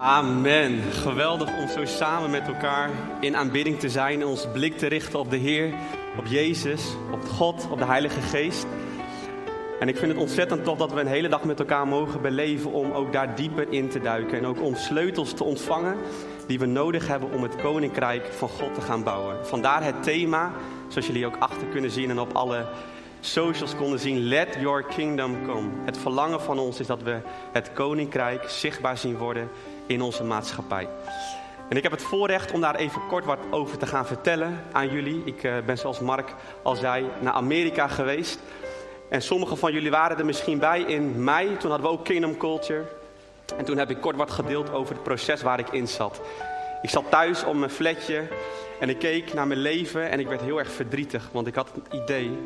Amen. Geweldig om zo samen met elkaar in aanbidding te zijn en ons blik te richten op de Heer, op Jezus, op God, op de Heilige Geest. En ik vind het ontzettend tof dat we een hele dag met elkaar mogen beleven om ook daar dieper in te duiken. En ook om sleutels te ontvangen die we nodig hebben om het koninkrijk van God te gaan bouwen. Vandaar het thema, zoals jullie ook achter kunnen zien en op alle socials konden zien, let your kingdom come. Het verlangen van ons is dat we het koninkrijk zichtbaar zien worden in onze maatschappij. En ik heb het voorrecht om daar even kort wat over te gaan vertellen aan jullie. Ik uh, ben zoals Mark al zei naar Amerika geweest. En sommigen van jullie waren er misschien bij in mei. Toen hadden we ook Kingdom Culture. En toen heb ik kort wat gedeeld over het proces waar ik in zat. Ik zat thuis op mijn flatje en ik keek naar mijn leven en ik werd heel erg verdrietig. Want ik had het idee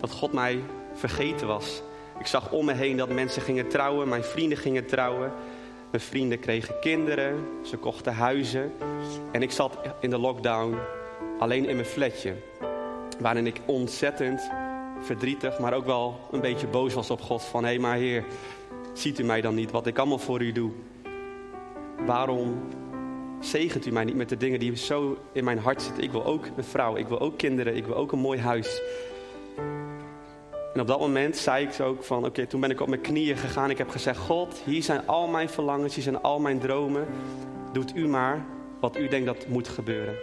dat God mij vergeten was. Ik zag om me heen dat mensen gingen trouwen, mijn vrienden gingen trouwen. Mijn vrienden kregen kinderen, ze kochten huizen. En ik zat in de lockdown alleen in mijn flatje. Waarin ik ontzettend verdrietig, maar ook wel een beetje boos was op God. Van hé, hey, maar Heer, ziet u mij dan niet wat ik allemaal voor u doe? Waarom zegent u mij niet met de dingen die zo in mijn hart zitten? Ik wil ook een vrouw, ik wil ook kinderen, ik wil ook een mooi huis. En op dat moment zei ik ook van, oké, toen ben ik op mijn knieën gegaan. Ik heb gezegd, God, hier zijn al mijn verlangens, hier zijn al mijn dromen. Doet u maar wat u denkt dat moet gebeuren.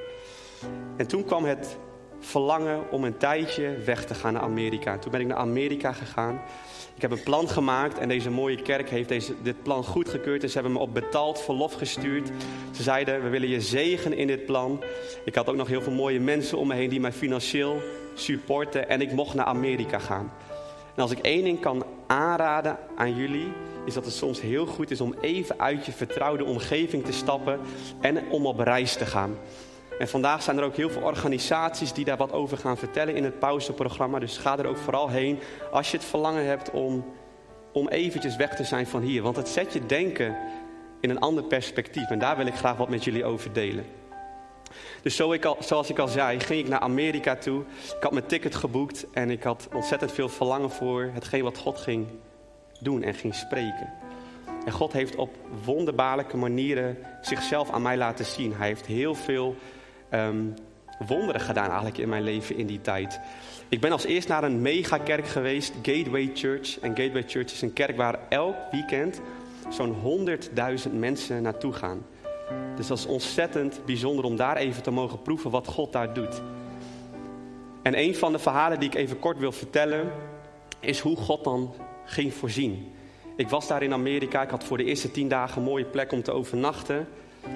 En toen kwam het verlangen om een tijdje weg te gaan naar Amerika. Toen ben ik naar Amerika gegaan. Ik heb een plan gemaakt en deze mooie kerk heeft deze, dit plan goedgekeurd. En ze hebben me op betaald verlof gestuurd. Ze zeiden, we willen je zegen in dit plan. Ik had ook nog heel veel mooie mensen om me heen die mij financieel supporten. En ik mocht naar Amerika gaan. En als ik één ding kan aanraden aan jullie, is dat het soms heel goed is om even uit je vertrouwde omgeving te stappen en om op reis te gaan. En vandaag zijn er ook heel veel organisaties die daar wat over gaan vertellen in het pauzeprogramma. Dus ga er ook vooral heen als je het verlangen hebt om, om eventjes weg te zijn van hier. Want het zet je denken in een ander perspectief. En daar wil ik graag wat met jullie over delen. Dus zo ik al, zoals ik al zei, ging ik naar Amerika toe. Ik had mijn ticket geboekt en ik had ontzettend veel verlangen voor hetgeen wat God ging doen en ging spreken. En God heeft op wonderbaarlijke manieren zichzelf aan mij laten zien. Hij heeft heel veel um, wonderen gedaan eigenlijk in mijn leven in die tijd. Ik ben als eerst naar een megakerk geweest, Gateway Church. En Gateway Church is een kerk waar elk weekend zo'n 100.000 mensen naartoe gaan. Dus dat is ontzettend bijzonder om daar even te mogen proeven wat God daar doet. En een van de verhalen die ik even kort wil vertellen, is hoe God dan ging voorzien. Ik was daar in Amerika, ik had voor de eerste tien dagen een mooie plek om te overnachten.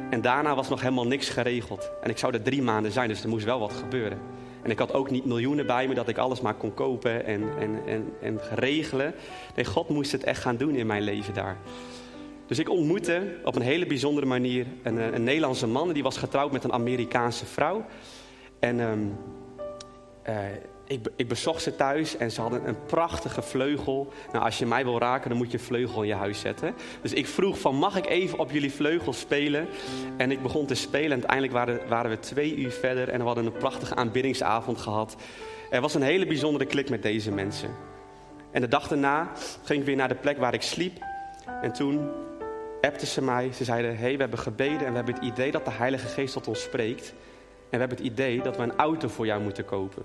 En daarna was nog helemaal niks geregeld. En ik zou er drie maanden zijn, dus er moest wel wat gebeuren. En ik had ook niet miljoenen bij me dat ik alles maar kon kopen en, en, en, en regelen. Nee, God moest het echt gaan doen in mijn leven daar. Dus ik ontmoette op een hele bijzondere manier een, eh, een Nederlandse man. Die was getrouwd met een Amerikaanse vrouw. En um, uh, ik, ik, bezocht ze thuis en ze hadden een prachtige vleugel. Nou, als je mij wil raken, dan moet je vleugel in je huis zetten. Dus ik vroeg van, mag ik even op jullie vleugel spelen? En ik begon te spelen en uiteindelijk waren, waren we twee uur verder... en we hadden een prachtige aanbiddingsavond gehad. Er was een hele bijzondere klik met deze mensen. En de dag daarna ging ik weer naar de plek waar ik sliep. En toen appten ze mij. Ze zeiden, hey, we hebben gebeden en we hebben het idee dat de Heilige Geest tot ons spreekt. En we hebben het idee dat we een auto voor jou moeten kopen.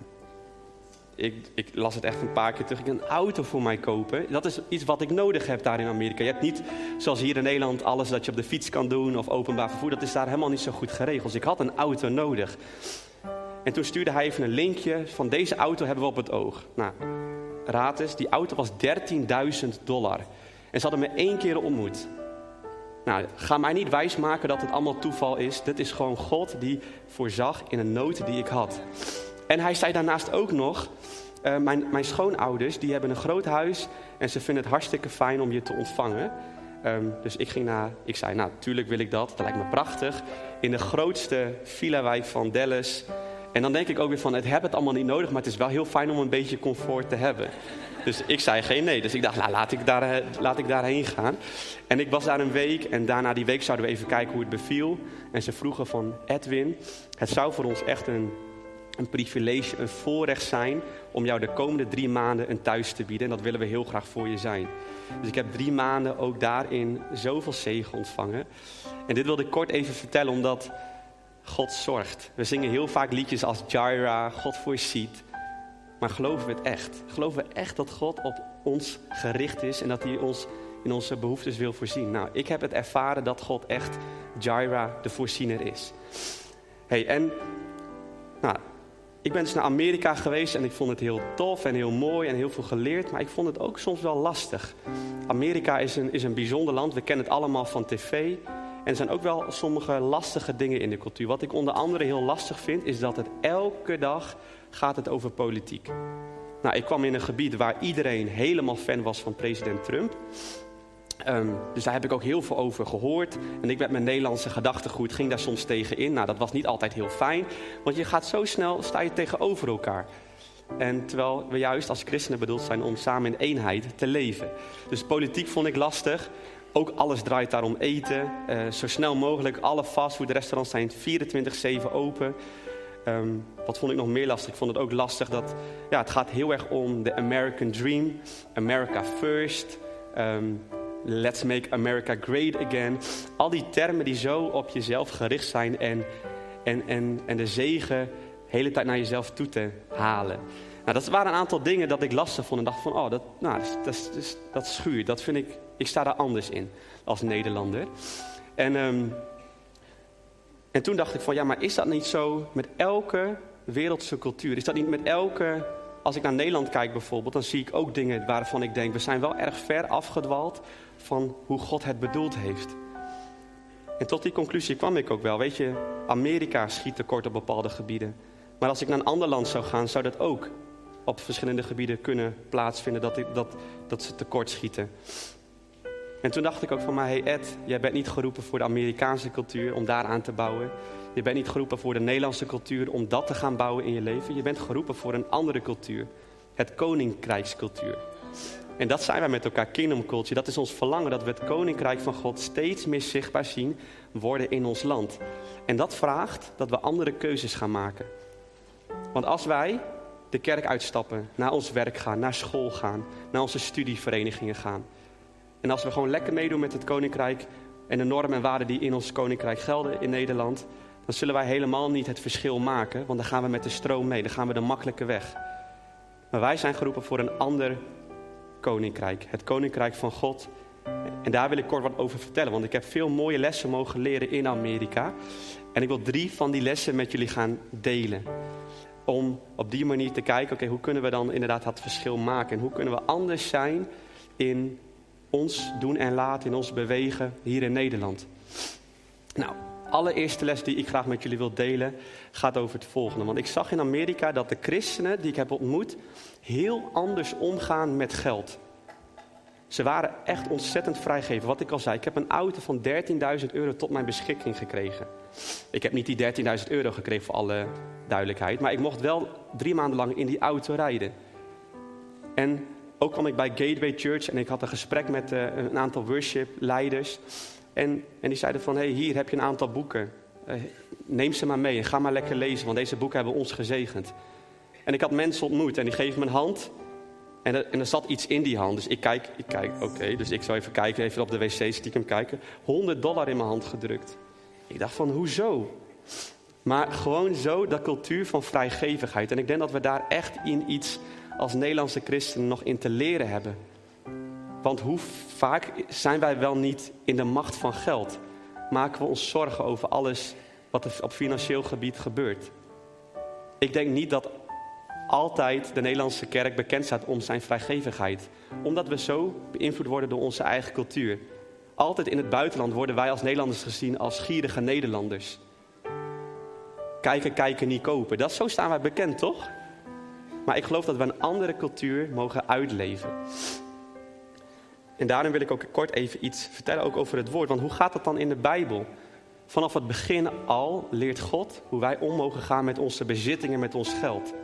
Ik, ik, las het echt een paar keer terug. Ik een auto voor mij kopen. Dat is iets wat ik nodig heb daar in Amerika. Je hebt niet, zoals hier in Nederland, alles dat je op de fiets kan doen of openbaar vervoer. Dat is daar helemaal niet zo goed geregeld. Dus ik had een auto nodig. En toen stuurde hij even een linkje van deze auto hebben we op het oog. Nou, raad eens, die auto was 13.000 dollar. En ze hadden me één keer ontmoet. Nou, ga mij niet wijsmaken dat het allemaal toeval is. Dit is gewoon God die voorzag in een nood die ik had. En hij zei daarnaast ook nog, uh, mijn, mijn schoonouders die hebben een groot huis en ze vinden het hartstikke fijn om je te ontvangen. Um, dus ik ging naar, ik zei, nou, tuurlijk wil ik dat, dat lijkt me prachtig. In de grootste villa-wijk van Dallas. En dan denk ik ook weer van, het heb het allemaal niet nodig, maar het is wel heel fijn om een beetje comfort te hebben. Dus ik zei geen nee. Dus ik dacht, nou, laat, ik daar, eh, laat ik daarheen gaan. En ik was daar een week en daarna die week zouden we even kijken hoe het beviel. En ze vroegen van, Edwin, het zou voor ons echt een een privilege, een voorrecht zijn om jou de komende drie maanden een thuis te bieden. En dat willen we heel graag voor je zijn. Dus ik heb drie maanden ook daarin zoveel zegen ontvangen. En dit wilde ik kort even vertellen, omdat God zorgt. We zingen heel vaak liedjes als Jaira, God voorziet. Maar geloven we het echt? Geloven we echt dat God op ons gericht is en dat hij ons in onze behoeftes wil voorzien? Nou, ik heb het ervaren dat God echt Jaira, de voorziener is. Hey, en nou, ik ben dus naar Amerika geweest en ik vond het heel tof en heel mooi en heel veel geleerd. Maar ik vond het ook soms wel lastig. Amerika is een, is een bijzonder land. We kennen het allemaal van tv. En er zijn ook wel sommige lastige dingen in de cultuur. Wat ik onder andere heel lastig vind, is dat het elke dag gaat het over politiek. Nou, ik kwam in een gebied waar iedereen helemaal fan was van president Trump. Um, dus daar heb ik ook heel veel over gehoord. En ik met mijn Nederlandse gedachtegoed ging daar soms tegen in. Nou, dat was niet altijd heel fijn. Want je gaat zo snel, sta je tegenover elkaar. En terwijl we juist als christenen bedoeld zijn om samen in eenheid te leven. Dus politiek vond ik lastig. Ook alles draait daar om eten. Uh, zo snel mogelijk. Alle fastfoodrestaurants zijn 24-7 open. Um, wat vond ik nog meer lastig? Ik vond het ook lastig dat ja, het gaat heel erg om de American Dream. America First. Um, Let's make America great again. Al die termen die zo op jezelf gericht zijn en, en, en, en de zegen de hele tijd naar jezelf toe te halen. Nou, dat waren een aantal dingen dat ik lastig vond en dacht van, oh, dat, nou, dat, dat, dat, dat schuurt. Dat vind ik, ik sta daar anders in als Nederlander. En, um, en toen dacht ik van, ja, maar is dat niet zo met elke wereldse cultuur? Is dat niet met elke als ik naar Nederland kijk bijvoorbeeld, dan zie ik ook dingen waarvan ik denk, we zijn wel erg ver afgedwaald van hoe God het bedoeld heeft. En tot die conclusie kwam ik ook wel. Weet je, Amerika schiet tekort op bepaalde gebieden. Maar als ik naar een ander land zou gaan, zou dat ook op verschillende gebieden kunnen plaatsvinden dat, dat, dat ze tekort schieten. En toen dacht ik ook van mij, hey Ed, jij bent niet geroepen voor de Amerikaanse cultuur om daar aan te bouwen. Je bent niet geroepen voor de Nederlandse cultuur om dat te gaan bouwen in je leven. Je bent geroepen voor een andere cultuur. Het koninkrijkscultuur. En dat zijn wij met elkaar, kingdom culture. Dat is ons verlangen dat we het koninkrijk van God steeds meer zichtbaar zien worden in ons land. En dat vraagt dat we andere keuzes gaan maken. Want als wij de kerk uitstappen, naar ons werk gaan, naar school gaan, naar onze studieverenigingen gaan. En als we gewoon lekker meedoen met het koninkrijk en de normen en waarden die in ons koninkrijk gelden in Nederland, dan zullen wij helemaal niet het verschil maken, want dan gaan we met de stroom mee, dan gaan we de makkelijke weg. Maar wij zijn geroepen voor een ander koninkrijk, het koninkrijk van God. En daar wil ik kort wat over vertellen, want ik heb veel mooie lessen mogen leren in Amerika. En ik wil drie van die lessen met jullie gaan delen. Om op die manier te kijken, oké, hoe kunnen we dan inderdaad dat verschil maken? En hoe kunnen we anders zijn in ons doen en laten, in ons bewegen hier in Nederland? Nou, allereerste les die ik graag met jullie wil delen gaat over het volgende. Want ik zag in Amerika dat de christenen die ik heb ontmoet heel anders omgaan met geld. Ze waren echt ontzettend vrijgeven. Wat ik al zei, ik heb een auto van 13.000 euro tot mijn beschikking gekregen. Ik heb niet die 13.000 euro gekregen voor alle duidelijkheid, maar ik mocht wel drie maanden lang in die auto rijden. En ook kwam ik bij Gateway Church en ik had een gesprek met uh, een aantal worship leiders. En, en die zeiden van, hey, hier heb je een aantal boeken. Uh, neem ze maar mee en ga maar lekker lezen, want deze boeken hebben ons gezegend. En ik had mensen ontmoet en die geven me een hand. En er, en er zat iets in die hand. Dus ik kijk, ik kijk, oké. dus ik zou even kijken, even op de wc stiekem kijken. 100 dollar in mijn hand gedrukt. Ik dacht van, hoezo? Maar gewoon zo, dat cultuur van vrijgevigheid. En ik denk dat we daar echt in iets als Nederlandse christenen nog in te leren hebben. Want hoe vaak zijn wij wel niet in de macht van geld? Maken we ons zorgen over alles wat er op financieel gebied gebeurt? Ik denk niet dat altijd de Nederlandse kerk bekend staat om zijn vrijgevigheid. Omdat we zo beïnvloed worden door onze eigen cultuur. Altijd in het buitenland worden wij als Nederlanders gezien als gierige Nederlanders. Kijken, kijken, niet kopen. Dat, zo staan wij bekend, toch? Maar ik geloof dat we een andere cultuur mogen uitleven. En daarom wil ik ook kort even iets vertellen ook over het woord. Want hoe gaat dat dan in de Bijbel? Vanaf het begin al leert God hoe wij om mogen gaan met onze bezittingen, met ons geld.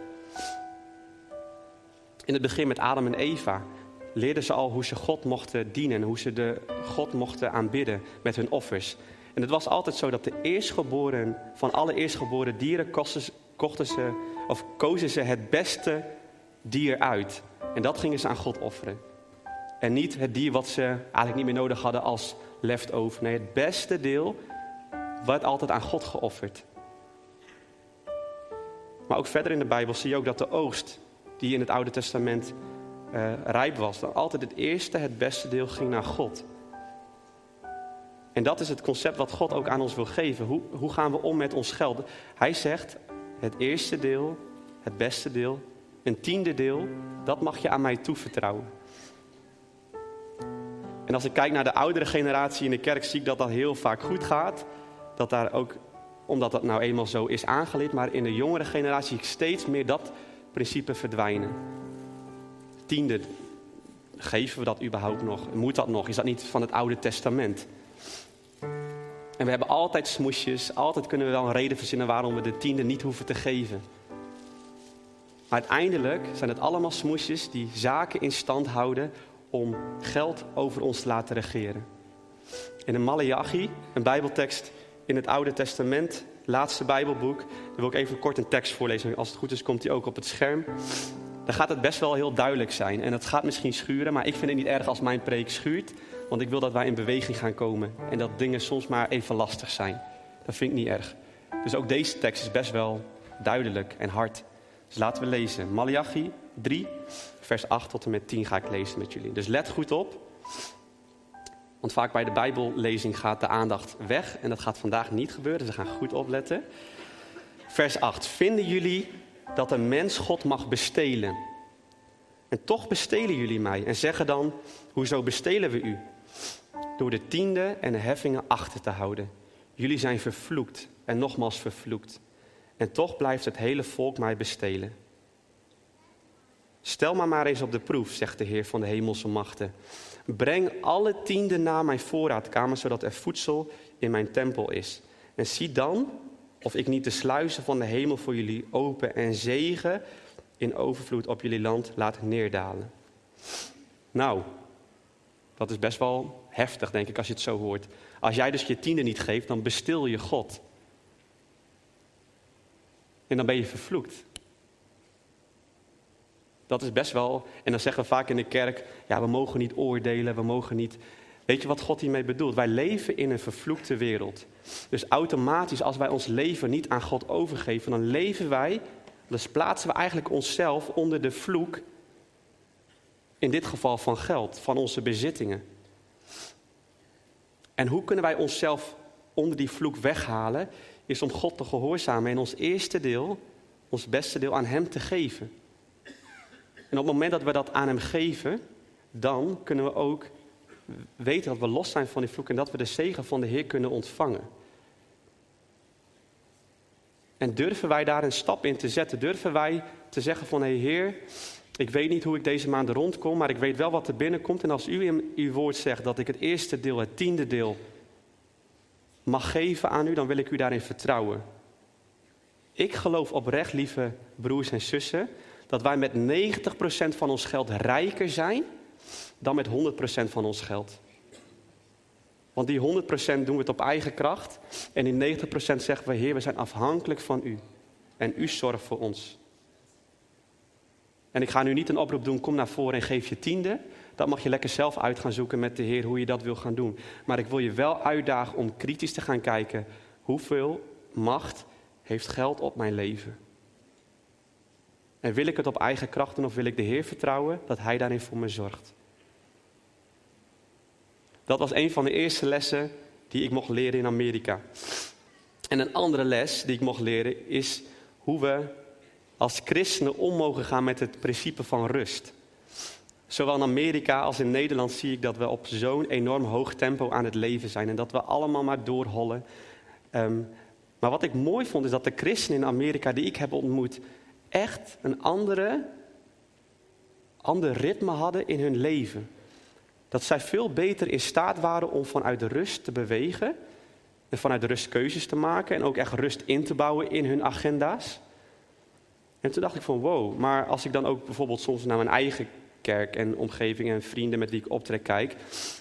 In het begin met Adam en Eva leerden ze al hoe ze God mochten dienen, hoe ze de God mochten aanbidden met hun offers. En het was altijd zo dat de eerstgeboren van alle eerstgeboren dieren kochten ze of kozen ze het beste dier uit. En dat gingen ze aan God offeren. En niet het dier wat ze eigenlijk niet meer nodig hadden als leftover. Nee, het beste deel werd altijd aan God geofferd. Maar ook verder in de Bijbel zie je ook dat de oogst die in het Oude Testament uh, rijp was, dan altijd het eerste, het beste deel ging naar God. En dat is het concept wat God ook aan ons wil geven. Hoe, hoe gaan we om met ons geld? Hij zegt, het eerste deel, het beste deel, een tiende deel, dat mag je aan mij toevertrouwen. En als ik kijk naar de oudere generatie in de kerk, zie ik dat dat heel vaak goed gaat. Dat daar ook, omdat dat nou eenmaal zo is aangeleerd, maar in de jongere generatie zie ik steeds meer dat principe verdwijnen. Tiende, geven we dat überhaupt nog? Moet dat nog? Is dat niet van het Oude Testament? En we hebben altijd smoesjes, altijd kunnen we wel een reden verzinnen waarom we de tiende niet hoeven te geven. Maar uiteindelijk zijn het allemaal smoesjes die zaken in stand houden om geld over ons te laten regeren. In de Malachi, een bijbeltekst in het Oude Testament, laatste bijbelboek, daar wil ik even kort een tekst voorlezen. Als het goed is komt die ook op het scherm. Dan gaat het best wel heel duidelijk zijn. En het gaat misschien schuren, maar ik vind het niet erg als mijn preek schuurt. Want ik wil dat wij in beweging gaan komen. En dat dingen soms maar even lastig zijn. Dat vind ik niet erg. Dus ook deze tekst is best wel duidelijk en hard. Dus laten we lezen. Malachi 3, vers 8 tot en met 10 ga ik lezen met jullie. Dus let goed op. Want vaak bij de Bijbellezing gaat de aandacht weg. En dat gaat vandaag niet gebeuren, dus we gaan goed opletten. Vers 8. Vinden jullie dat een mens God mag bestelen? En toch bestelen jullie mij en zeggen dan, hoezo bestelen we u? Door de tiende en de heffingen achter te houden. Jullie zijn vervloekt en nogmaals vervloekt. En toch blijft het hele volk mij bestelen. Stel maar maar eens op de proef, zegt de Heer van de hemelse machten. Breng alle tienden naar mijn voorraadkamer, zodat er voedsel in mijn tempel is. En zie dan of ik niet de sluizen van de hemel voor jullie open en zegen in overvloed op jullie land laat neerdalen. Nou, dat is best wel heftig, denk ik, als je het zo hoort. Als jij dus je tiende niet geeft, dan bestil je God. En dan ben je vervloekt. Dat is best wel, en dan zeggen we vaak in de kerk, ja, we mogen niet oordelen, we mogen niet. Weet je wat God hiermee bedoelt? Wij leven in een vervloekte wereld. Dus automatisch, als wij ons leven niet aan God overgeven, dan leven wij, dus plaatsen we eigenlijk onszelf onder de vloek, in dit geval van geld, van onze bezittingen. En hoe kunnen wij onszelf onder die vloek weghalen? Is om God te gehoorzamen en ons eerste deel, ons beste deel aan Hem te geven. En op het moment dat we dat aan Hem geven, dan kunnen we ook weten dat we los zijn van die vloek en dat we de zegen van de Heer kunnen ontvangen. En durven wij daar een stap in te zetten? Durven wij te zeggen van, hé hey Heer, ik weet niet hoe ik deze maand rondkom, maar ik weet wel wat er binnenkomt. En als u in uw woord zegt dat ik het eerste deel, het tiende deel, mag geven aan u, dan wil ik u daarin vertrouwen. Ik geloof oprecht, lieve broers en zussen, dat wij met 90% van ons geld rijker zijn dan met 100% van ons geld. Want die 100% doen we het op eigen kracht. En die 90% zeggen we, Heer, we zijn afhankelijk van u. En u zorgt voor ons. En ik ga nu niet een oproep doen, kom naar voren en geef je tiende. Dat mag je lekker zelf uit gaan zoeken met de Heer, hoe je dat wil gaan doen. Maar ik wil je wel uitdagen om kritisch te gaan kijken, hoeveel macht heeft geld op mijn leven? En wil ik het op eigen kracht doen of wil ik de Heer vertrouwen dat Hij daarin voor me zorgt? Dat was een van de eerste lessen die ik mocht leren in Amerika. En een andere les die ik mocht leren is hoe we als christenen om gaan met het principe van rust. Zowel in Amerika als in Nederland zie ik dat we op zo'n enorm hoog tempo aan het leven zijn en dat we allemaal maar doorhollen. Ehm, maar wat ik mooi vond is dat de christenen in Amerika die ik heb ontmoet echt een andere, ander ritme hadden in hun leven. Dat zij veel beter in staat waren om vanuit de rust te bewegen. En vanuit de rust keuzes te maken. En ook echt rust in te bouwen in hun agenda's. En toen dacht ik van wow, maar als ik dan ook bijvoorbeeld soms naar mijn eigen kerk en omgeving en vrienden met wie ik optrek kijk.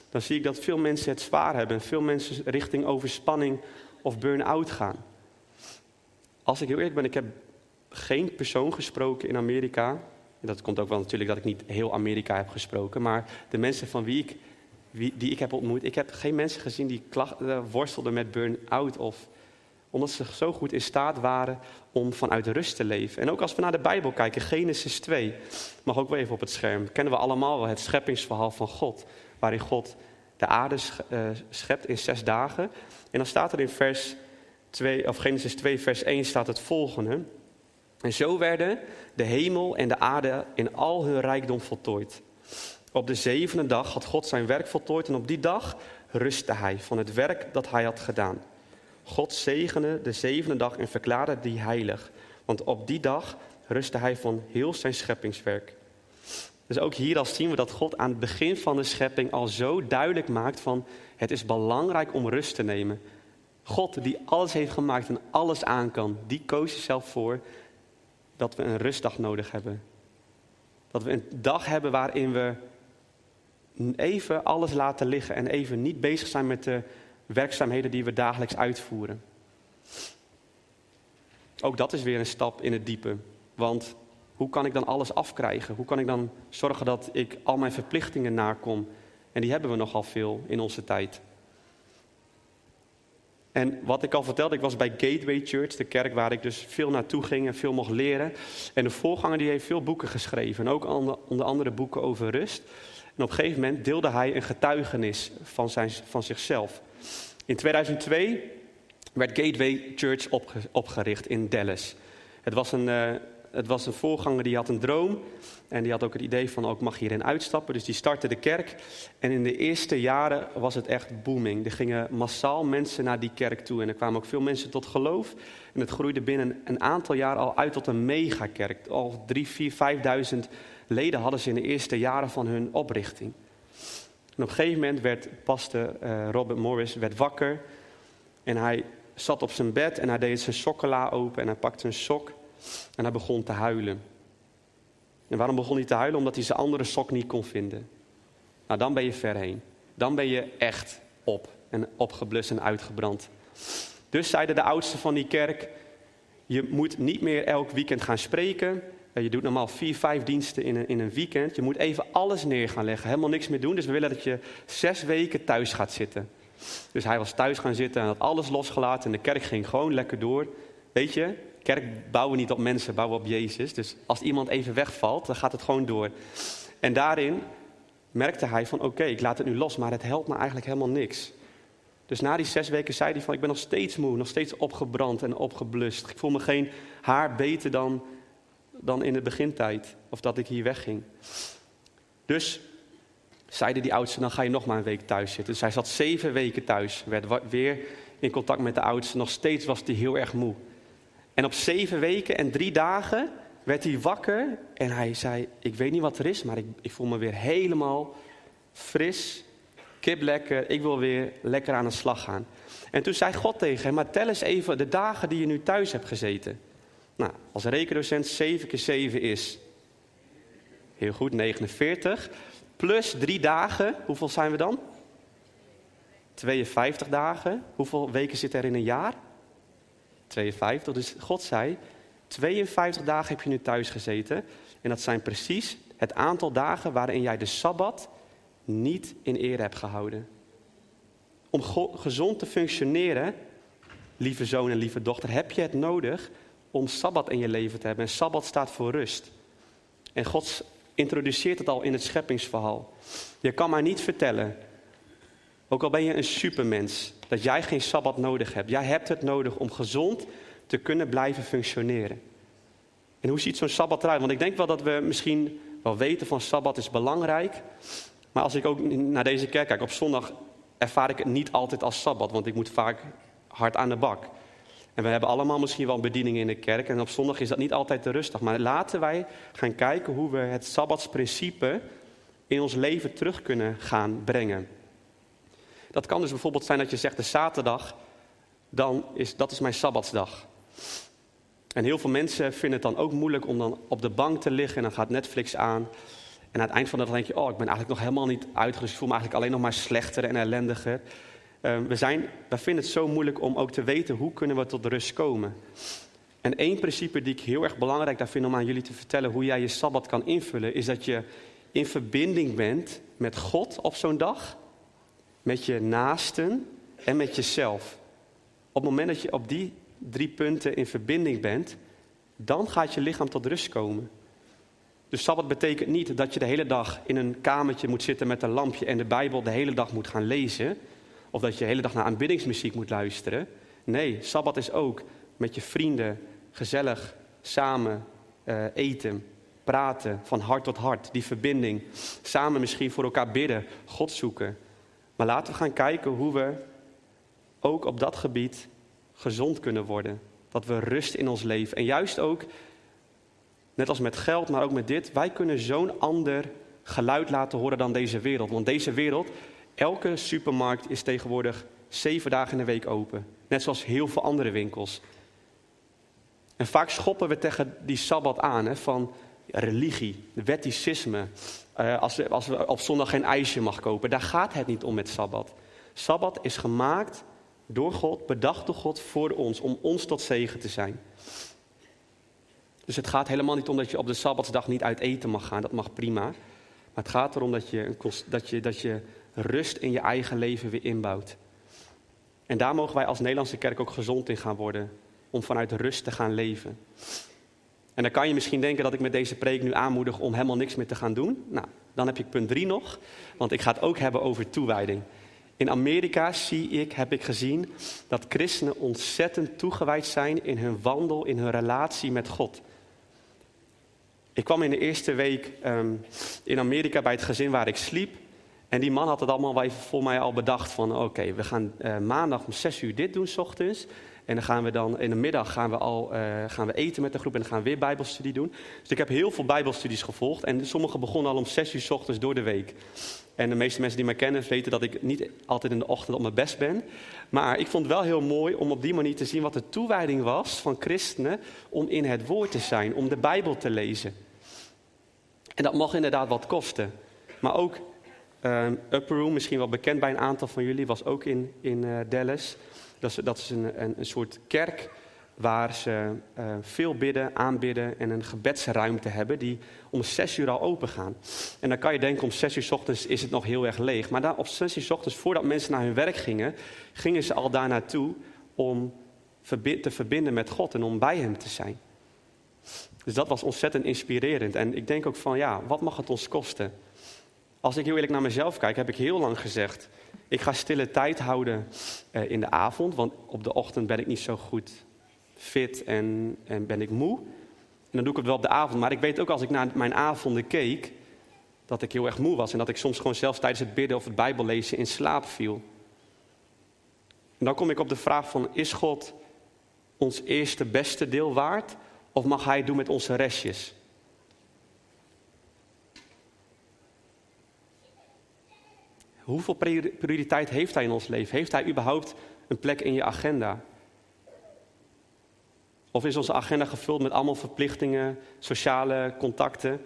Dan zie ik dat veel mensen het zwaar hebben. En veel mensen richting overspanning of burn-out gaan. Als ik heel eerlijk ben, ik heb geen persoon gesproken in Amerika. Dat komt ook wel natuurlijk dat ik niet heel Amerika heb gesproken. Maar de mensen van wie ik, die ik heb ontmoet. Ik heb geen mensen gezien die uh, worstelden met burn-out. Of omdat ze zo goed in staat waren om vanuit rust te leven. En ook als we naar de Bijbel kijken, Genesis 2. Mag ook wel even op het scherm. Kennen we allemaal wel het scheppingsverhaal van God. Waarin God de aarde eh, schept in zes dagen. En dan staat er in vers 2, of Genesis 2, vers 1 staat het volgende. En zo werden de hemel en de aarde in al hun rijkdom voltooid. Op de zevende dag had God zijn werk voltooid en op die dag rustte hij van het werk dat hij had gedaan. God zegende de zevende dag en verklaarde die heilig, want op die dag rustte hij van heel zijn scheppingswerk. Dus ook hier al zien we dat God aan het begin van de schepping al zo duidelijk maakt van het is belangrijk om rust te nemen. God die alles heeft gemaakt en alles aan kan, die koos zichzelf voor dat we een rustdag nodig hebben. Dat we een dag hebben waarin we even alles laten liggen en even niet bezig zijn met de werkzaamheden die we dagelijks uitvoeren. Ook dat is weer een stap in het diepe. Want hoe kan ik dan alles afkrijgen? Hoe kan ik dan zorgen dat ik al mijn verplichtingen nakom? En die hebben we nogal veel in onze tijd. En wat ik al vertelde, ik was bij Gateway Church, de kerk waar ik dus veel naartoe ging en veel mocht leren. En de voorganger die heeft veel boeken geschreven, en ook onder andere boeken over rust. En op een gegeven moment deelde hij een getuigenis van, zijn, van zichzelf. In 2002 werd Gateway Church opgericht in Dallas. Het was een, uh, het was een voorganger die had een droom. En die had ook het idee van, ook mag hierin uitstappen. Dus die startte de kerk. En in de eerste jaren was het echt booming. Er gingen massaal mensen naar die kerk toe. En er kwamen ook veel mensen tot geloof. En het groeide binnen een aantal jaar al uit tot een megakerk. Al drie, vier, vijfduizend leden hadden ze in de eerste jaren van hun oprichting. En op een gegeven moment werd pastor uh, Robert Morris werd wakker. En hij zat op zijn bed en hij deed zijn sokkela open. En hij pakte een sok en hij begon te huilen. En waarom begon hij te huilen? Omdat hij zijn andere sok niet kon vinden. Nou, dan ben je ver heen. Dan ben je echt op en opgeblust en uitgebrand. Dus zeiden de oudsten van die kerk: Je moet niet meer elk weekend gaan spreken. Je doet normaal vier, vijf diensten in een, in een weekend. Je moet even alles neer gaan leggen, helemaal niks meer doen. Dus we willen dat je zes weken thuis gaat zitten. Dus hij was thuis gaan zitten en had alles losgelaten. En de kerk ging gewoon lekker door. Weet je, kerk bouwen niet op mensen, bouwen op Jezus. Dus als iemand even wegvalt, dan gaat het gewoon door. En daarin merkte hij van oké, ik laat het nu los, maar het helpt me eigenlijk helemaal niks. Dus na die zes weken zei hij van ik ben nog steeds moe, nog steeds opgebrand en opgeblust. Ik voel me geen haar beter dan, dan in de begintijd, of dat ik hier wegging. Dus zeiden die oudsten, dan ga je nog maar een week thuis zitten. Dus hij zat zeven weken thuis, werd weer in contact met de oudsten. Nog steeds was hij heel erg moe. En op zeven weken en drie dagen werd hij wakker en hij zei: Ik weet niet wat er is, maar ik, ik voel me weer helemaal fris, kip lekker. Ik wil weer lekker aan de slag gaan. En toen zei God tegen hem: Maar tel eens even de dagen die je nu thuis hebt gezeten. Nou, als rekendocent 7 keer 7 is. Heel goed, 49. Plus drie dagen, hoeveel zijn we dan? 52 dagen. Hoeveel weken zit er in een jaar? 52. Dus God zei, 52 dagen heb je nu thuis gezeten. En dat zijn precies het aantal dagen waarin jij de Sabbat niet in ere hebt gehouden. Om gezond te functioneren, lieve zoon en lieve dochter, heb je het nodig om Sabbat in je leven te hebben. En Sabbat staat voor rust. En God introduceert het al in het scheppingsverhaal. Je kan maar niet vertellen, ook al ben je een supermens, dat jij geen sabbat nodig hebt. Jij hebt het nodig om gezond te kunnen blijven functioneren. En hoe ziet zo'n sabbat eruit? Want ik denk wel dat we misschien wel weten van sabbat is belangrijk. Maar als ik ook naar deze kerk kijk, op zondag ervaar ik het niet altijd als sabbat. Want ik moet vaak hard aan de bak. En we hebben allemaal misschien wel bedieningen in de kerk. En op zondag is dat niet altijd te rustig. Maar laten wij gaan kijken hoe we het sabbatsprincipe in ons leven terug kunnen gaan brengen. Dat kan dus bijvoorbeeld zijn dat je zegt de zaterdag, dan is, dat is mijn sabbatsdag. En heel veel mensen vinden het dan ook moeilijk om dan op de bank te liggen en dan gaat Netflix aan. En aan het eind van de dag denk je, oh, ik ben eigenlijk nog helemaal niet uitgerust. Ik voel me eigenlijk alleen nog maar slechter en ellendiger. Uh, we, zijn, vinden het zo moeilijk om ook te weten hoe kunnen we tot rust komen. En één principe die ik heel erg belangrijk daar vind om aan jullie te vertellen hoe jij je sabbat kan invullen, is dat je in verbinding bent met God op zo'n dag, met je naasten en met jezelf. Op het moment dat je op die drie punten in verbinding bent, dan gaat je lichaam tot rust komen. Dus sabbat betekent niet dat je de hele dag in een kamertje moet zitten met een lampje en de Bijbel de hele dag moet gaan lezen. Of dat je de hele dag naar aanbiddingsmuziek moet luisteren. Nee, sabbat is ook met je vrienden gezellig samen uh, eten, praten, van hart tot hart, die verbinding. Samen misschien voor elkaar bidden, God zoeken. Maar laten we gaan kijken hoe we ook op dat gebied gezond kunnen worden. Dat we rust in ons leven. En juist ook, net als met geld, maar ook met dit, wij kunnen zo'n ander geluid laten horen dan deze wereld. Want deze wereld, elke supermarkt is tegenwoordig zeven dagen in de week open. Net zoals heel veel andere winkels. En vaak schoppen we tegen die sabbat aan hè, van religie, wetticisme. Uh, als, we, als we op zondag geen ijsje mag kopen. Daar gaat het niet om met sabbat. Sabbat is gemaakt door God, bedacht door God voor ons, om ons tot zegen te zijn. Dus het gaat helemaal niet om dat je op de sabbatsdag niet uit eten mag gaan, dat mag prima. Maar het gaat erom dat je, dat je, dat je rust in je eigen leven weer inbouwt. En daar mogen wij als Nederlandse kerk ook gezond in gaan worden, om vanuit rust te gaan leven. En dan kan je misschien denken dat ik met deze preek nu aanmoedig om helemaal niks meer te gaan doen. Nou, dan heb je punt 3 nog, want ik ga het ook hebben over toewijding. In Amerika zie ik, heb ik gezien, dat christenen ontzettend toegewijd zijn in hun wandel, in hun relatie met God. Ik kwam in de eerste week um, in Amerika bij het gezin waar ik sliep. En die man had het allemaal voor mij al bedacht van oké, we gaan uh, maandag om zes uur dit doen, s ochtends. En dan gaan we dan in de middag gaan we al uh, gaan we eten met de groep en dan gaan we weer bijbelstudie doen. Dus ik heb heel veel bijbelstudies gevolgd en sommige begonnen al om zes uur s ochtends door de week. En de meeste mensen die mij kennen weten dat ik niet altijd in de ochtend op mijn best ben. Maar ik vond het wel heel mooi om op die manier te zien wat de toewijding was van christenen om in het woord te zijn, om de Bijbel te lezen. En dat mag inderdaad wat kosten. Maar ook uh, Upper Room, misschien wel bekend bij een aantal van jullie, was ook in, in uh, Dallas. Dat is, dat is een, een, een soort kerk waar ze uh, veel bidden, aanbidden en een gebedsruimte hebben die om zes uur al open gaan. En dan kan je denken, om zes uur s ochtends is het nog heel erg leeg. Maar daar, op zes uur s ochtends, voordat mensen naar hun werk gingen, gingen ze al daar naartoe om te verbinden met God en om bij Hem te zijn. Dus dat was ontzettend inspirerend. En ik denk ook van, ja, wat mag het ons kosten? Als ik heel eerlijk naar mezelf kijk, heb ik heel lang gezegd, ik ga stille tijd houden uh, in de avond, want op de ochtend ben ik niet zo goed fit en, en ben ik moe. En dan doe ik het wel op de avond. Maar ik weet ook als ik naar mijn avonden keek, dat ik heel erg moe was. En dat ik soms gewoon zelfs tijdens het bidden of het bijbellezen in slaap viel. En dan kom ik op de vraag van, is God ons eerste beste deel waard? Of mag Hij doen met onze restjes? Hoeveel prioriteit heeft Hij in ons leven? Heeft Hij überhaupt een plek in je agenda? Of is onze agenda gevuld met allemaal verplichtingen, sociale contacten?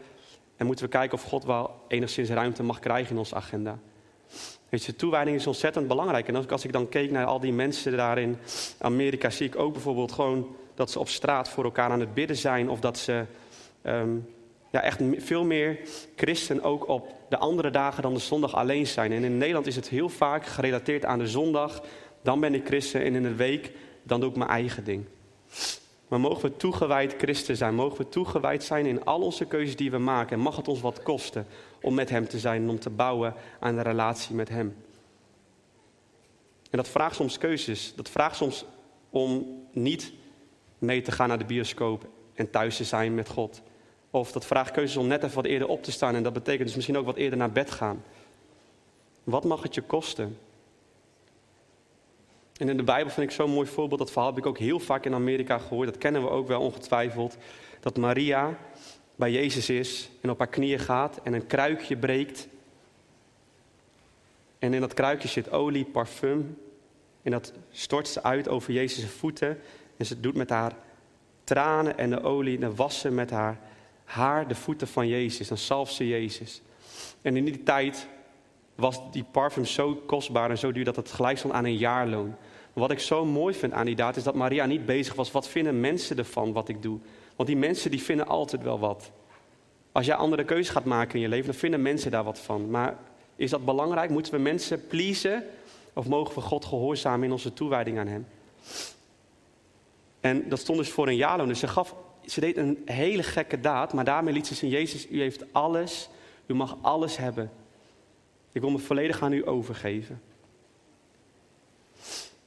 En moeten we kijken of God wel enigszins ruimte mag krijgen in onze agenda? Weet je, toewijding is ontzettend belangrijk. En als ik dan keek naar al die mensen daar in Amerika, zie ik ook bijvoorbeeld gewoon dat ze op straat voor elkaar aan het bidden zijn. Of dat ze um, ja, echt veel meer christen ook op de andere dagen dan de zondag alleen zijn. En in Nederland is het heel vaak gerelateerd aan de zondag. Dan ben ik christen en in de week dan doe ik mijn eigen ding. Maar mogen we toegewijd christen zijn? Mogen we toegewijd zijn in al onze keuzes die we maken? En mag het ons wat kosten om met Hem te zijn en om te bouwen aan de relatie met Hem? En dat vraagt soms keuzes. Dat vraagt soms om niet mee te gaan naar de bioscoop en thuis te zijn met God. Of dat vraagt keuzes om net even wat eerder op te staan en dat betekent dus misschien ook wat eerder naar bed gaan. Wat mag het je kosten? En in de Bijbel vind ik zo'n mooi voorbeeld. Dat verhaal heb ik ook heel vaak in Amerika gehoord. Dat kennen we ook wel ongetwijfeld. Dat Maria bij Jezus is en op haar knieën gaat en een kruikje breekt. En in dat kruikje zit olie, parfum. En dat stort ze uit over Jezus' voeten. En ze doet met haar tranen en de olie en wassen met haar haar de voeten van Jezus. Dan ze Jezus. En in die tijd was die parfum zo kostbaar en zo duur dat het gelijk stond aan een jaarloon. Wat ik zo mooi vind aan die daad is dat Maria niet bezig was, wat vinden mensen ervan wat ik doe? Want die mensen die vinden altijd wel wat. Als jij andere keuzes gaat maken in je leven, dan vinden mensen daar wat van. Maar is dat belangrijk? Moeten we mensen pleasen? Of mogen we God gehoorzamen in onze toewijding aan Hem? En dat stond dus voor een jaarloon. Dus ze, gaf, ze deed een hele gekke daad, maar daarmee liet ze zien: Jezus, u heeft alles, u mag alles hebben. Ik wil me volledig aan u overgeven.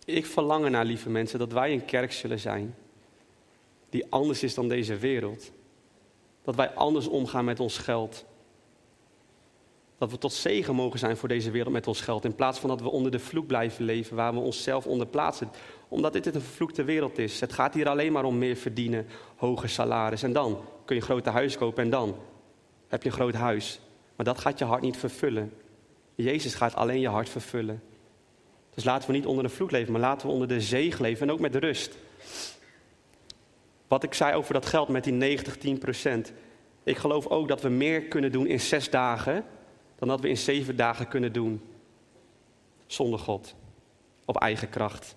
Ik verlang naar, lieve mensen, dat wij een kerk zullen zijn die anders is dan deze wereld. Dat wij anders omgaan met ons geld. Dat we tot zegen mogen zijn voor deze wereld met ons geld. In plaats van dat we onder de vloek blijven leven waar we onszelf onder plaatsen. Omdat dit een vervloekte wereld is. Het gaat hier alleen maar om meer verdienen, hoge salaris. En dan kun je een grote huis kopen en dan heb je een groot huis. Maar dat gaat je hart niet vervullen. Jezus gaat alleen je hart vervullen. Dus laten we niet onder de vloek leven, maar laten we onder de zegen leven en ook met rust. Wat ik zei over dat geld met die 90, 10 procent. Ik geloof ook dat we meer kunnen doen in zes dagen dan dat we in zeven dagen kunnen doen zonder God, op eigen kracht.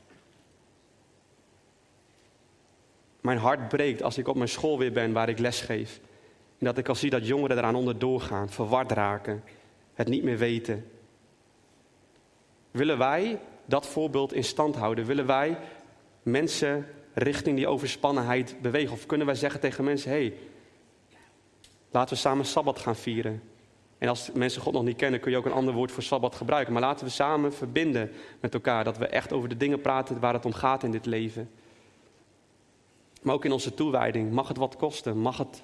Mijn hart breekt als ik op mijn school weer ben waar ik les geef. En dat ik al zie dat jongeren eraan onderdoor gaan, verward raken, het niet meer weten. Willen wij dat voorbeeld in stand houden? Willen wij mensen richting die overspannenheid bewegen? Of kunnen wij zeggen tegen mensen: hé, hey, laten we samen sabbat gaan vieren? En als mensen God nog niet kennen, kun je ook een ander woord voor sabbat gebruiken. Maar laten we samen verbinden met elkaar, dat we echt over de dingen praten waar het om gaat in dit leven. Maar ook in onze toewijding. Mag het wat kosten? Mag het,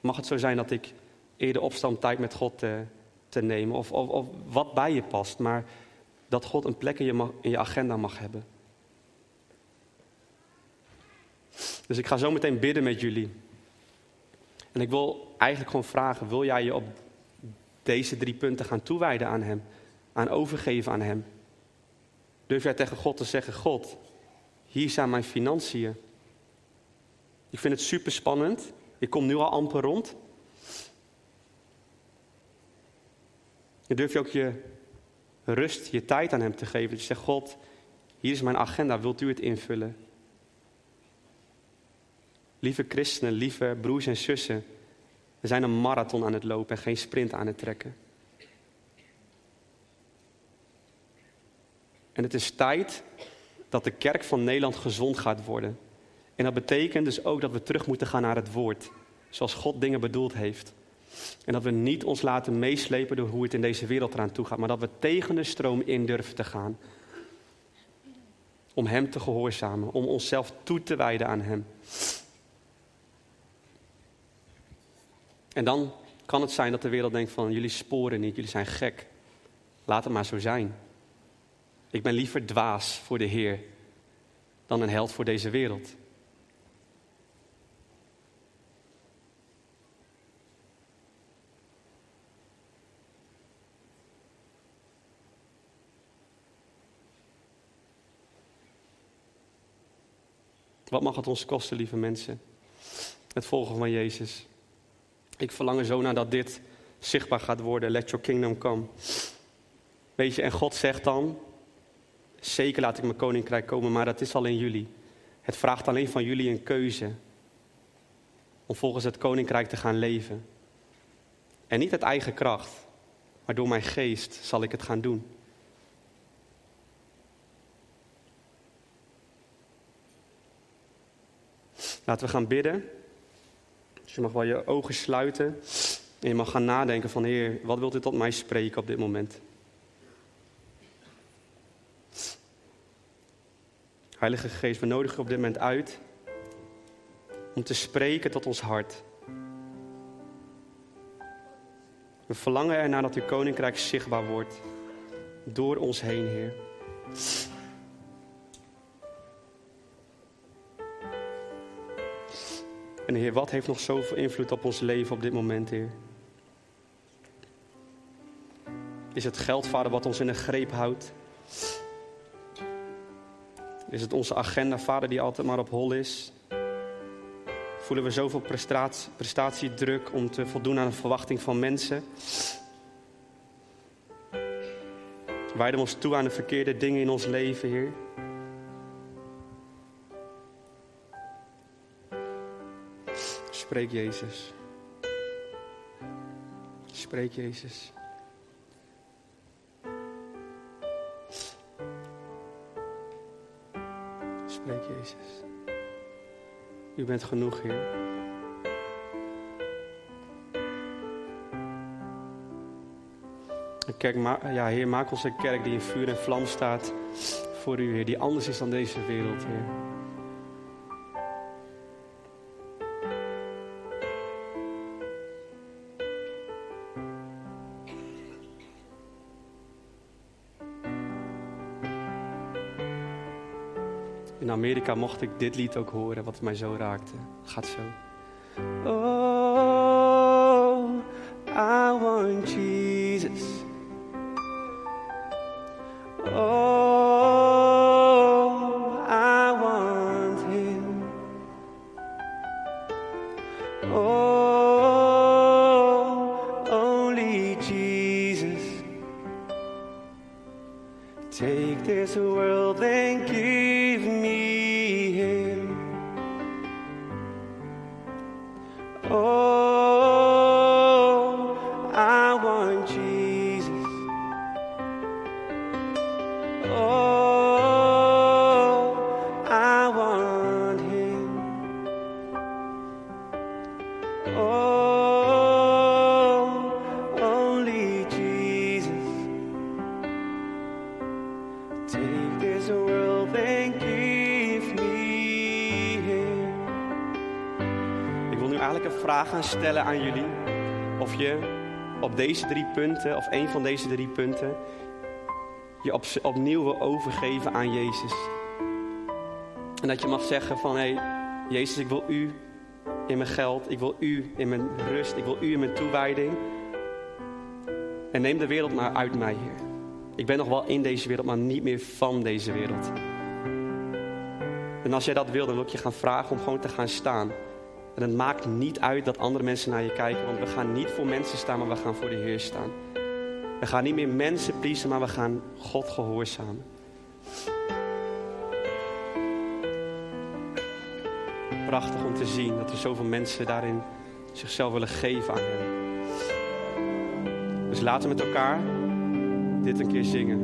mag het zo zijn dat ik eerder opstand tijd met God te, te nemen? Of, of, of wat bij je past. Maar dat God een plek in je, in je agenda mag hebben. Dus ik ga zo meteen bidden met jullie. En ik wil eigenlijk gewoon vragen: wil jij je op deze drie punten gaan toewijden aan Hem? Aan overgeven aan Hem? Durf jij tegen God te zeggen: God, hier zijn mijn financiën. Ik vind het super spannend. Ik kom nu al amper rond. En durf je ook je rust, je tijd aan Hem te geven. Dat je zegt, God, hier is mijn agenda, wilt u het invullen? Lieve christenen, lieve broers en zussen, we zijn een marathon aan het lopen en geen sprint aan het trekken. En het is tijd dat de kerk van Nederland gezond gaat worden. En dat betekent dus ook dat we terug moeten gaan naar het woord, zoals God dingen bedoeld heeft. En dat we niet ons laten meeslepen door hoe het in deze wereld eraan toe gaat, maar dat we tegen de stroom in durven te gaan. Om Hem te gehoorzamen, om onszelf toe te wijden aan Hem. En dan kan het zijn dat de wereld denkt van jullie sporen niet, jullie zijn gek. Laat het maar zo zijn. Ik ben liever dwaas voor de Heer dan een held voor deze wereld. Wat mag het ons kosten, lieve mensen? Het volgen van Jezus. Ik verlang er zo naar dat dit zichtbaar gaat worden. Let your kingdom come. Weet je, en God zegt dan: Zeker laat ik mijn koninkrijk komen, maar dat is al in jullie. Het vraagt alleen van jullie een keuze. Om volgens het koninkrijk te gaan leven. En niet uit eigen kracht, maar door mijn geest zal ik het gaan doen. Laten we gaan bidden. Je mag wel je ogen sluiten. En je mag gaan nadenken van Heer, wat wilt u tot mij spreken op dit moment? Heilige Geest, we nodigen u op dit moment uit om te spreken tot ons hart. We verlangen ernaar dat uw koninkrijk zichtbaar wordt door ons heen, Heer. En Heer, wat heeft nog zoveel invloed op ons leven op dit moment, Heer? Is het geld, Vader, wat ons in de greep houdt? Is het onze agenda, Vader, die altijd maar op hol is? Voelen we zoveel prestatie, prestatiedruk om te voldoen aan de verwachting van mensen? Wijden we ons toe aan de verkeerde dingen in ons leven, Heer? Spreek Jezus. Spreek Jezus. Spreek Jezus. U bent genoeg, Heer. Kerk, ja, Heer, maak ons een kerk die in vuur en vlam staat voor U, Heer. Die anders is dan deze wereld, Heer. Amerika mocht ik dit lied ook horen, wat mij zo raakte. Gaat zo. Oh, I want Jesus. Oh, I want Him. Oh, only Jesus. Take this world and give deze drie punten, of een van deze drie punten, je op, opnieuw wil overgeven aan Jezus. En dat je mag zeggen van, hé, hey, Jezus, ik wil U in mijn geld, ik wil U in mijn rust, ik wil U in mijn toewijding. En neem de wereld maar uit mij, Heer. Ik ben nog wel in deze wereld, maar niet meer van deze wereld. En als jij dat wil, dan wil ik je gaan vragen om gewoon te gaan staan. En het maakt niet uit dat andere mensen naar je kijken, want we gaan niet voor mensen staan, maar we gaan voor de Heer staan. We gaan niet meer mensen pleasen, maar we gaan God gehoorzamen. Prachtig om te zien dat er zoveel mensen daarin zichzelf willen geven aan Hem. Dus laten we met elkaar dit een keer zingen.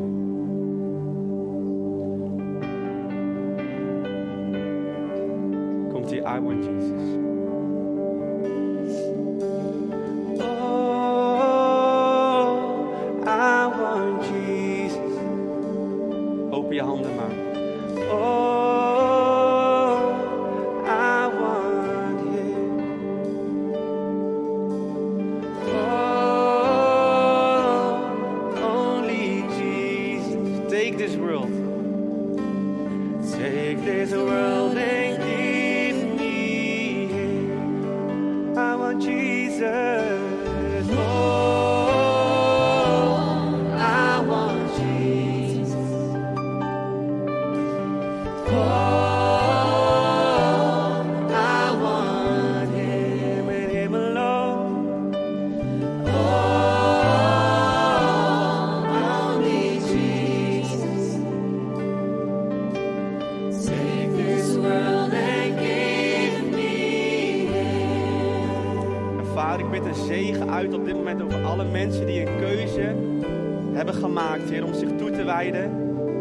Komt hier, I want Jesus.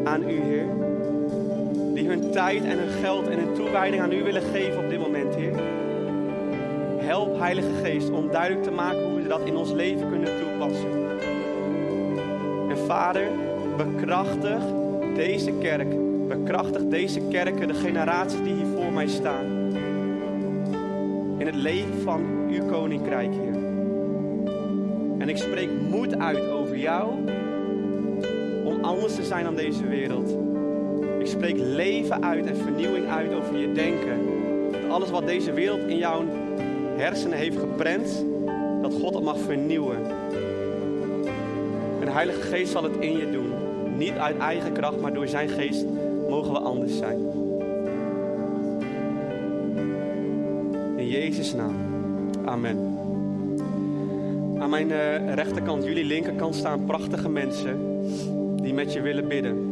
Aan U, Heer. Die hun tijd en hun geld en hun toewijding aan U willen geven op dit moment, Heer. Help, Heilige Geest, om duidelijk te maken hoe we dat in ons leven kunnen toepassen. En Vader, bekrachtig deze kerk. Bekrachtig deze kerken, de generaties die hier voor mij staan. In het leven van uw koninkrijk, Heer. En ik spreek moed uit over jou anders te zijn dan deze wereld. Ik spreek leven uit en vernieuwing uit over je denken. Dat alles wat deze wereld in jouw hersenen heeft geprent, dat God het mag vernieuwen. En de Heilige Geest zal het in je doen. Niet uit eigen kracht, maar door zijn geest mogen we anders zijn. In Jezus' naam. Amen. Aan mijn uh, rechterkant, jullie linkerkant staan prachtige mensen die met je willen bidden.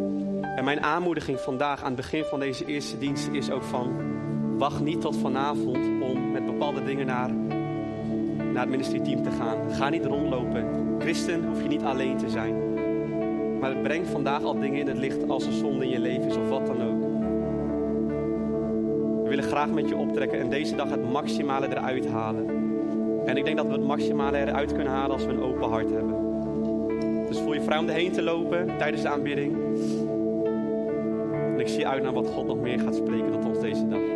En mijn aanmoediging vandaag aan het begin van deze eerste dienst is ook van, wacht niet tot vanavond om met bepaalde dingen naar, naar het ministerieteam te gaan. Ga niet rondlopen. Christen hoef je niet alleen te zijn. Maar breng vandaag al dingen in het licht als een zonde in je leven is of wat dan ook. We willen graag met je optrekken en deze dag het maximale eruit halen. En ik denk dat we het maximale eruit kunnen halen als we een open hart hebben. Dus voel je vrij om erheen te lopen tijdens de aanbidding. En ik zie uit naar wat God nog meer gaat spreken tot ons deze dag.